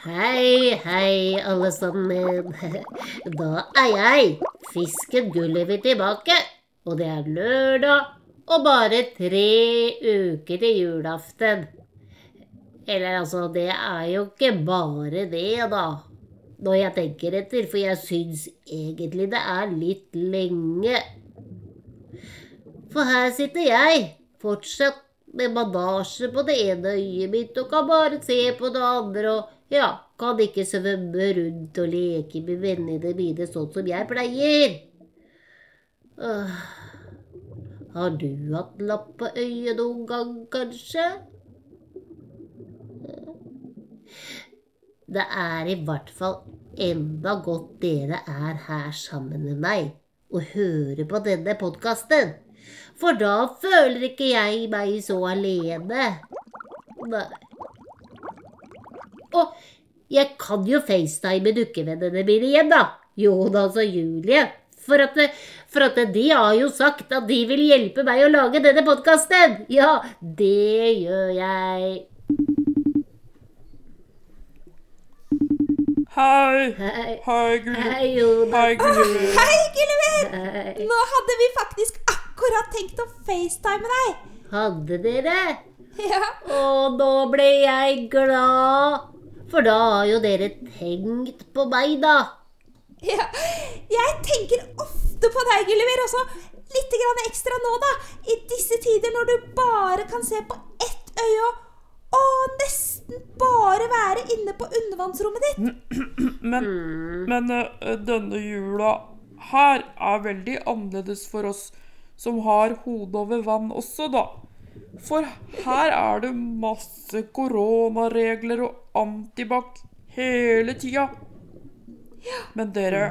Hei, hei, alle sammen. Da er jeg, fisken Gulliver, tilbake. Og det er lørdag og bare tre uker til julaften. Eller altså, det er jo ikke bare det, da. Når jeg tenker etter, for jeg syns egentlig det er litt lenge. For her sitter jeg, fortsatt med bandasje på det ene øyet mitt, og kan bare se på det andre, og ja, kan ikke svømme rundt og leke med vennene mine sånn som jeg pleier. Åh. Har du hatt lapp på øyet noen gang, kanskje? Det er i hvert fall enda godt dere er her sammen med meg og hører på denne podkasten. For da føler ikke jeg meg så alene. Nei. Og jeg kan jo facetime dukkevennene mine igjen, da. Jonas og Julie. For at, for at de har jo sagt at de vil hjelpe meg å lage denne podkasten. Ja, det gjør jeg. Hei. Hei. Hei, Gulliver. Hei, Jonas. Hei, Gulliver. Hei, Gulliver! Hei. Nå hadde vi faktisk akkurat tenkt å facetime deg. Hadde dere? Ja, Og nå ble jeg glad. For da har jo dere tenkt på meg, da. ja. Jeg tenker ofte på deg, Gulliver. Også litt grann ekstra nå, da. I disse tider når du bare kan se på ett øye og, og nesten bare være inne på undervannsrommet ditt. Men, men eh, denne jula her er veldig annerledes for oss som har hodet over vann også, da. For her er det masse koronaregler og antibac hele tida. Men dere,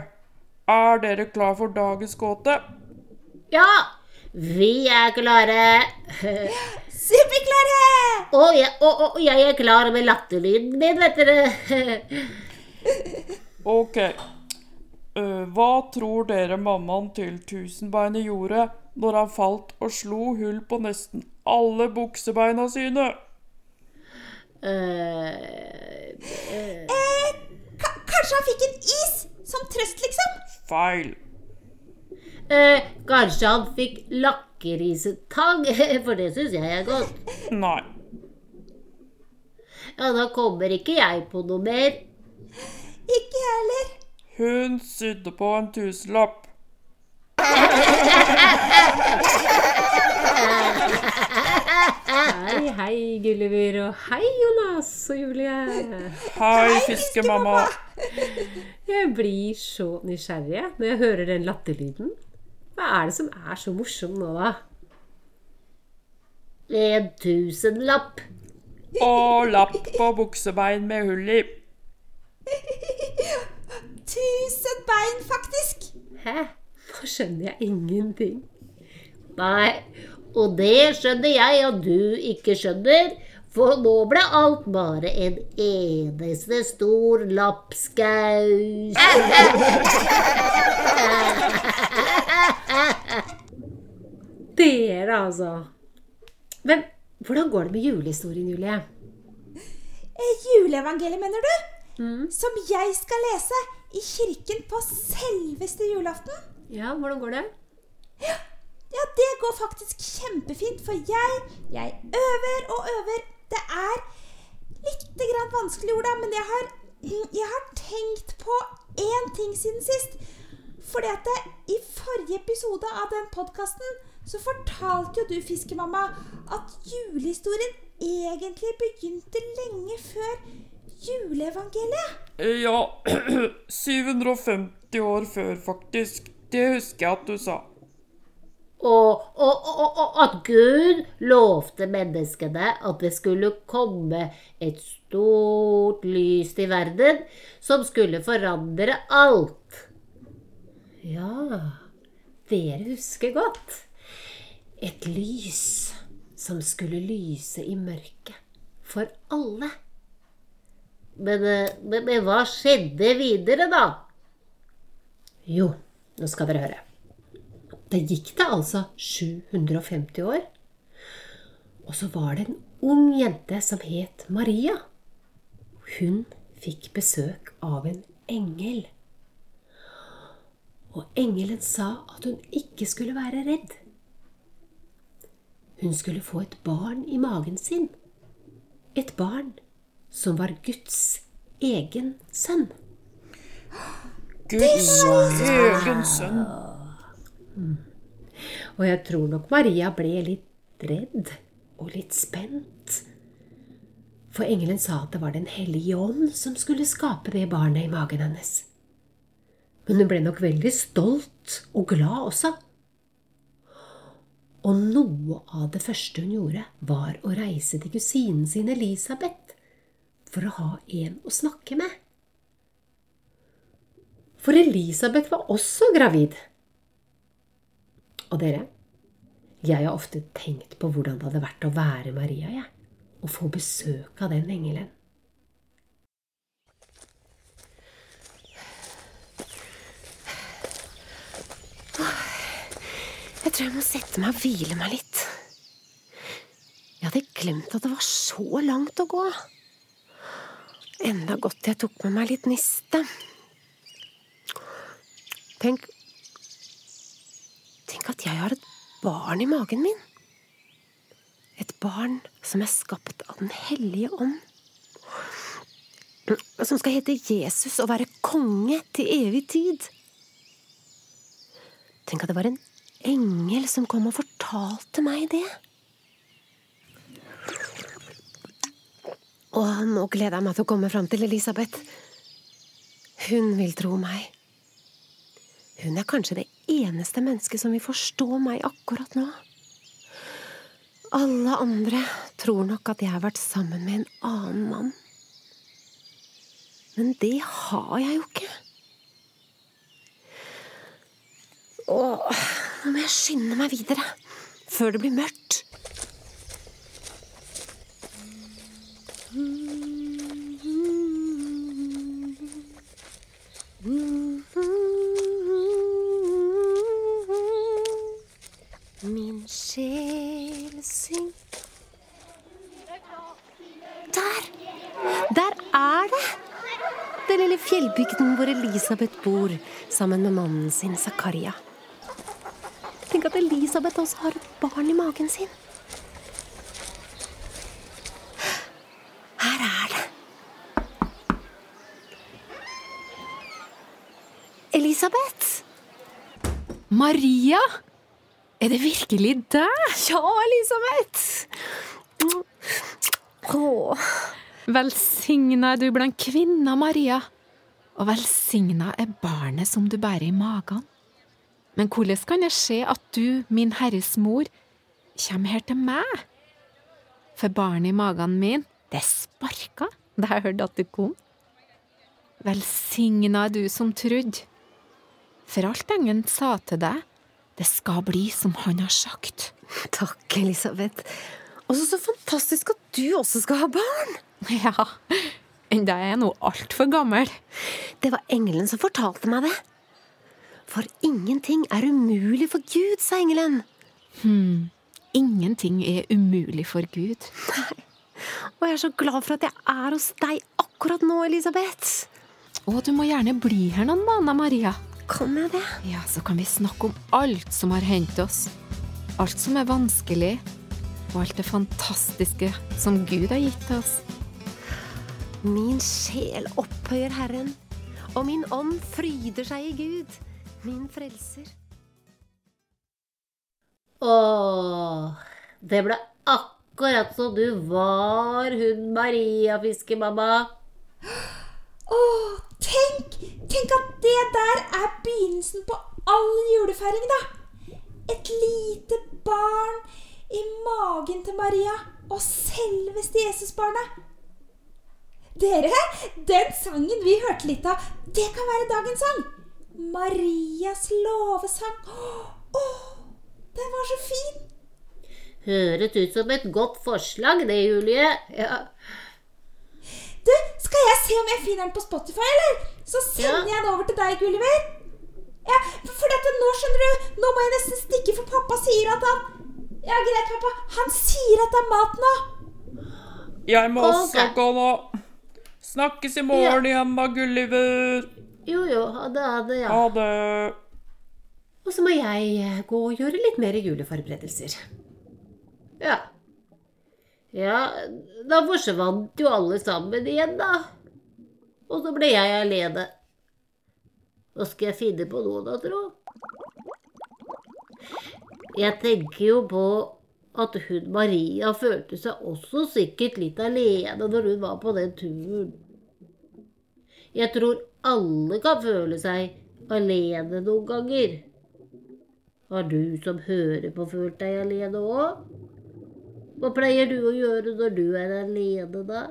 er dere klar for dagens gåte? Ja, vi er klare. Superklare! Og jeg, og, og jeg er klar med latterlyden min, vet dere. Ok. Eh, hva tror dere mammaen til Tusenbeinet gjorde når han falt og slo hull på nesten alle buksebeina sine? Uh, uh. Eh, ka kanskje han fikk en is som trøst, liksom? Feil. eh, kanskje han fikk lakrisetang, for det syns jeg er godt. Nei. Ja, da kommer ikke jeg på noe mer. Ikke jeg heller. Hun sydde på en tusenlapp. Hei, hei, Gulliver, og hei, Jonas og Julie. Hei, fiskemamma. Jeg blir så nysgjerrig når jeg hører den latterlyden. Hva er det som er så morsom nå, da? En tusenlapp. Og lapp på buksebein med hull i. Tusen bein, faktisk. Hæ? Nå skjønner jeg ingenting. Nei, og det skjønner jeg at du ikke skjønner. For nå ble alt bare en eneste stor lapskaus. Dere, altså. Men hvordan går det med julehistorien, Julie? Eh, juleevangeliet, mener du? Som jeg skal lese i kirken på selveste julaften? Ja, hvordan går det? Ja, det går faktisk kjempefint, for jeg, jeg øver og øver. Det er litt grann vanskelig ord, da, men jeg har, jeg har tenkt på én ting siden sist. Fordi at det, I forrige episode av den podkasten så fortalte jo du, fiskemamma, at julehistorien egentlig begynte lenge før juleevangeliet. Ja, 750 år før, faktisk. Det husker jeg at du sa. Og, og, og, og at Gud lovte menneskene at det skulle komme et stort lys til verden som skulle forandre alt. Ja, dere husker godt. Et lys som skulle lyse i mørket for alle. Men, eh, men, men hva skjedde videre, da? Jo, nå skal dere høre. Det gikk det altså 750 år. Og så var det en ung jente som het Maria. Hun fikk besøk av en engel. Og engelen sa at hun ikke skulle være redd. Hun skulle få et barn i magen sin. Et barn som var Guds egen sønn. Guds egen sønn. Og jeg tror nok Maria ble litt redd og litt spent. For engelen sa at det var Den hellige ånd som skulle skape det barnet i magen hennes. Men hun ble nok veldig stolt og glad også. Og noe av det første hun gjorde, var å reise til kusinen sin Elisabeth for å ha en å snakke med. For Elisabeth var også gravid. Og dere, jeg har ofte tenkt på hvordan det hadde vært å være Maria, jeg. Og få besøk av den engelen. Jeg tror jeg må sette meg og hvile meg litt. Jeg hadde glemt at det var så langt å gå. Enda godt jeg tok med meg litt niste. Tenk Tenk at jeg har et barn i magen min. Et barn som er skapt av Den hellige ånd. Som skal hete Jesus og være konge til evig tid. Tenk at det var en engel som kom og fortalte meg det. Og nå gleder jeg meg til å komme fram til Elisabeth. Hun vil tro meg. Hun er kanskje det eneste mennesket som vil forstå meg akkurat nå. Alle andre tror nok at jeg har vært sammen med en annen mann. Men det har jeg jo ikke. Åh, nå må jeg skynde meg videre, før det blir mørkt. Min sjel syng Der! Der er det! Den lille fjellbygden hvor Elisabeth bor sammen med mannen sin Zakaria. Tenk at Elisabeth også har et barn i magen sin. Her er det. Elisabeth! Maria! Er det virkelig deg? Ja, Elisabeth! Oh. Velsigna er du blant kvinner, Maria. Og velsigna er barnet som du bærer i magen. Men hvordan kan det skje at du, min Herres mor, kommer her til meg? For barnet i magen min, det sparka da jeg hørte at du kom. Velsigna er du som trodde. For alt engelen sa til deg, det skal bli som han har sagt. Takk, Elisabeth. Og så fantastisk at du også skal ha barn! Ja, enda jeg er nå altfor gammel. Det var engelen som fortalte meg det. For ingenting er umulig for Gud, sa engelen. Ingenting er umulig for Gud. Nei. Og jeg er så glad for at jeg er hos deg akkurat nå, Elisabeth. Og du må gjerne bli her noen måneder, Maria. Kan jeg det? Ja, så kan vi snakke om alt som har hendt oss. Alt som er vanskelig, og alt det fantastiske som Gud har gitt oss. Min sjel opphøyer Herren, og min ånd fryder seg i Gud, min frelser. Åh, det ble akkurat som du var hun Maria, fiskemamma. Å, tenk! Tenk at det der er begynnelsen på all julefeiring, da! Et lite barn i magen til Maria og selveste Jesusbarnet. Dere, den sangen vi hørte litt av, det kan være dagens sang. Marias lovesang. Å, den var så fin! Høres ut som et godt forslag, det, Julie. Ja. Du, skal jeg se om jeg finner den på Spotify, eller? Så sender Ja. jeg den over til deg, Gulliver. Ja, for dette, nå skjønner du, nå må jeg nesten stikke, for pappa sier at han Ja, greit, pappa. Han sier at det er mat nå. Jeg må også gå nå. Snakkes i morgen igjen da, Gulliver. Jo, jo, ha det, ha det, ja. Ha det. Og så må jeg eh, gå og gjøre litt mer juleforberedelser. Ja. Ja, da forsvant jo alle sammen igjen, da. Og så ble jeg alene. Hva skal jeg finne på nå, da, tro? Jeg tenker jo på at hun Maria følte seg også sikkert litt alene når hun var på den turen. Jeg tror alle kan føle seg alene noen ganger. Har du som hører på følt deg alene òg? Hva pleier du å gjøre når du er alene, da?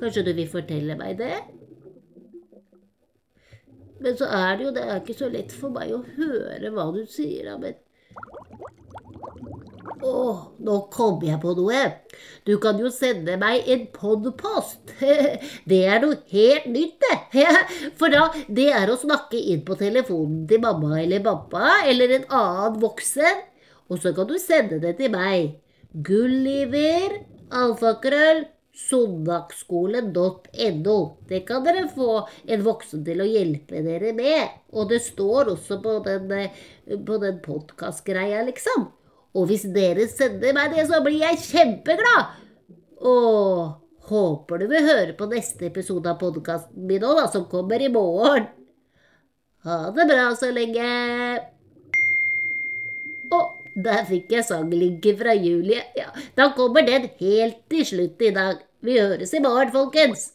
Kanskje du vil fortelle meg det? Men så er det jo det er ikke så lett for meg å høre hva du sier, da, men Å, nå kom jeg på noe. Du kan jo sende meg en podpost. Det er noe helt nytt, det. For da, det er å snakke inn på telefonen til mamma eller pappa eller en annen voksen, og så kan du sende det til meg. Gulliver, alfakrøll, søndagsskolen.no. Det kan dere få en voksen til å hjelpe dere med. Og det står også på den, eh, på den podkastgreia, liksom. Og hvis dere sender meg det, så blir jeg kjempeglad. Og håper du vil høre på neste episode av podkasten min òg, da, som kommer i morgen. Ha det bra så lenge. Der fikk jeg sanglinken fra Julie. Ja, da kommer den helt til slutt i dag. Vi høres i morgen, folkens.